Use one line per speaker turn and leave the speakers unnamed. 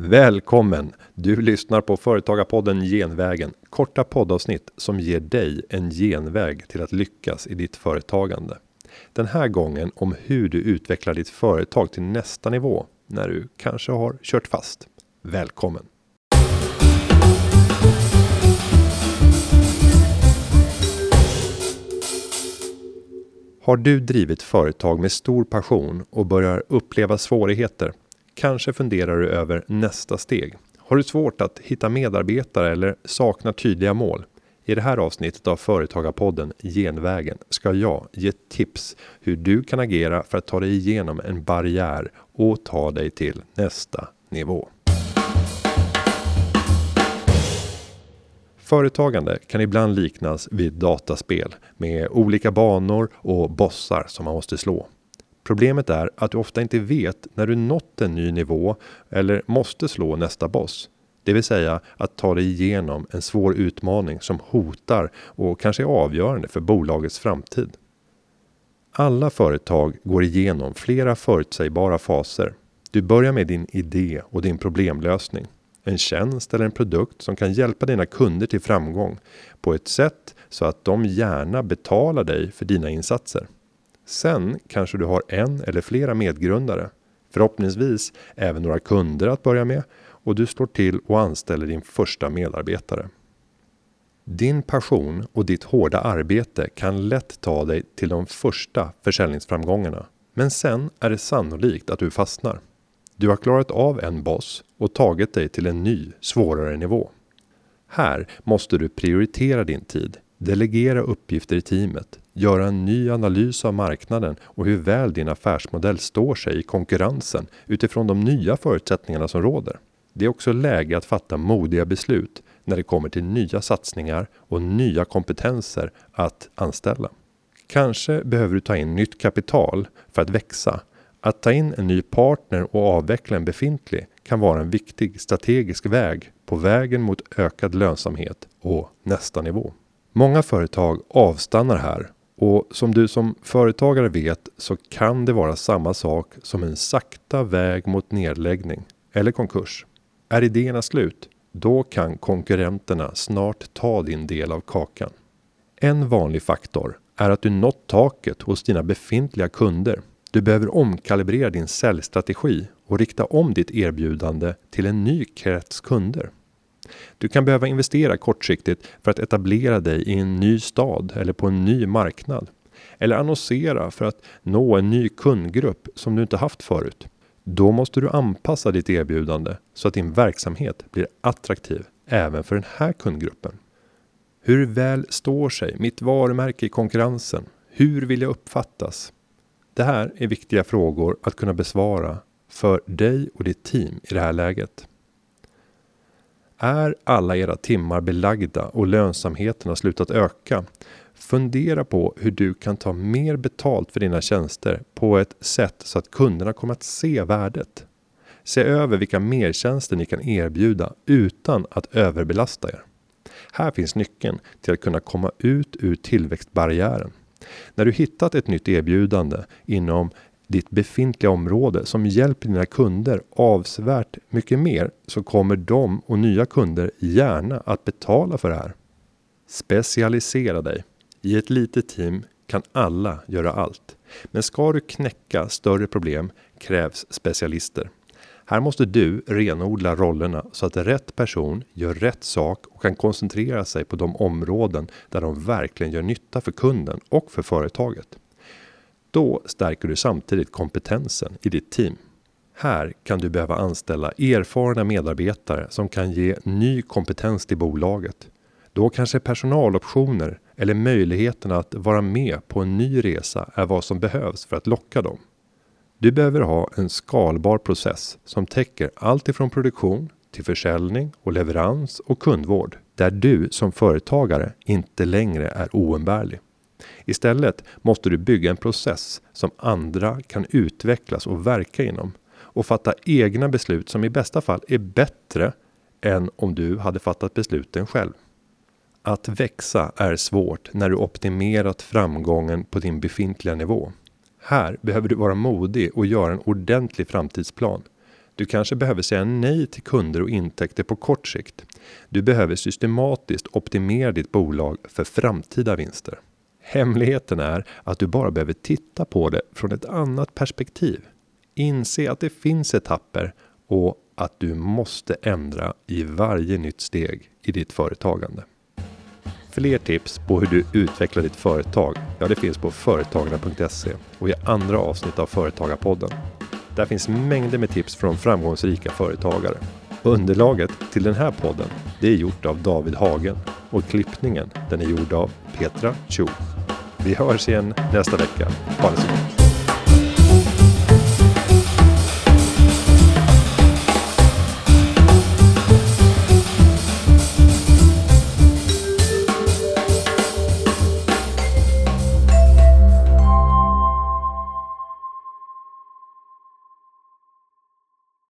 Välkommen! Du lyssnar på Företagarpodden Genvägen. Korta poddavsnitt som ger dig en genväg till att lyckas i ditt företagande. Den här gången om hur du utvecklar ditt företag till nästa nivå när du kanske har kört fast. Välkommen! Har du drivit företag med stor passion och börjar uppleva svårigheter? Kanske funderar du över nästa steg. Har du svårt att hitta medarbetare eller saknar tydliga mål? I det här avsnittet av Företagarpodden Genvägen ska jag ge tips hur du kan agera för att ta dig igenom en barriär och ta dig till nästa nivå. Företagande kan ibland liknas vid dataspel med olika banor och bossar som man måste slå. Problemet är att du ofta inte vet när du nått en ny nivå eller måste slå nästa boss. Det vill säga att ta dig igenom en svår utmaning som hotar och kanske är avgörande för bolagets framtid. Alla företag går igenom flera förutsägbara faser. Du börjar med din idé och din problemlösning. En tjänst eller en produkt som kan hjälpa dina kunder till framgång på ett sätt så att de gärna betalar dig för dina insatser. Sen kanske du har en eller flera medgrundare. Förhoppningsvis även några kunder att börja med och du slår till och anställer din första medarbetare. Din passion och ditt hårda arbete kan lätt ta dig till de första försäljningsframgångarna. Men sen är det sannolikt att du fastnar. Du har klarat av en boss och tagit dig till en ny, svårare nivå. Här måste du prioritera din tid, delegera uppgifter i teamet, göra en ny analys av marknaden och hur väl din affärsmodell står sig i konkurrensen utifrån de nya förutsättningarna som råder. Det är också läge att fatta modiga beslut när det kommer till nya satsningar och nya kompetenser att anställa. Kanske behöver du ta in nytt kapital för att växa. Att ta in en ny partner och avveckla en befintlig kan vara en viktig strategisk väg på vägen mot ökad lönsamhet och nästa nivå. Många företag avstannar här och som du som företagare vet så kan det vara samma sak som en sakta väg mot nedläggning eller konkurs. Är idéerna slut? Då kan konkurrenterna snart ta din del av kakan. En vanlig faktor är att du nått taket hos dina befintliga kunder. Du behöver omkalibrera din säljstrategi och rikta om ditt erbjudande till en ny krets kunder. Du kan behöva investera kortsiktigt för att etablera dig i en ny stad eller på en ny marknad. Eller annonsera för att nå en ny kundgrupp som du inte haft förut. Då måste du anpassa ditt erbjudande så att din verksamhet blir attraktiv även för den här kundgruppen. Hur väl står sig mitt varumärke i konkurrensen? Hur vill jag uppfattas? Det här är viktiga frågor att kunna besvara för dig och ditt team i det här läget. Är alla era timmar belagda och lönsamheten har slutat öka? Fundera på hur du kan ta mer betalt för dina tjänster på ett sätt så att kunderna kommer att se värdet. Se över vilka mertjänster ni kan erbjuda utan att överbelasta er. Här finns nyckeln till att kunna komma ut ur tillväxtbarriären. När du hittat ett nytt erbjudande inom ditt befintliga område som hjälper dina kunder avsevärt mycket mer så kommer de och nya kunder gärna att betala för det här. Specialisera dig. I ett litet team kan alla göra allt. Men ska du knäcka större problem krävs specialister. Här måste du renodla rollerna så att rätt person gör rätt sak och kan koncentrera sig på de områden där de verkligen gör nytta för kunden och för företaget. Då stärker du samtidigt kompetensen i ditt team. Här kan du behöva anställa erfarna medarbetare som kan ge ny kompetens till bolaget. Då kanske personaloptioner eller möjligheten att vara med på en ny resa är vad som behövs för att locka dem. Du behöver ha en skalbar process som täcker allt ifrån produktion till försäljning och leverans och kundvård där du som företagare inte längre är oumbärlig. Istället måste du bygga en process som andra kan utvecklas och verka inom och fatta egna beslut som i bästa fall är bättre än om du hade fattat besluten själv. Att växa är svårt när du optimerat framgången på din befintliga nivå. Här behöver du vara modig och göra en ordentlig framtidsplan. Du kanske behöver säga nej till kunder och intäkter på kort sikt. Du behöver systematiskt optimera ditt bolag för framtida vinster. Hemligheten är att du bara behöver titta på det från ett annat perspektiv. Inse att det finns etapper och att du måste ändra i varje nytt steg i ditt företagande. Fler tips på hur du utvecklar ditt företag, ja det finns på företagarna.se och i andra avsnitt av Företagarpodden. Där finns mängder med tips från framgångsrika företagare. Underlaget till den här podden, det är gjort av David Hagen och klippningen den är gjord av Petra Chou. Vi hörs igen nästa vecka. Ha det så gott!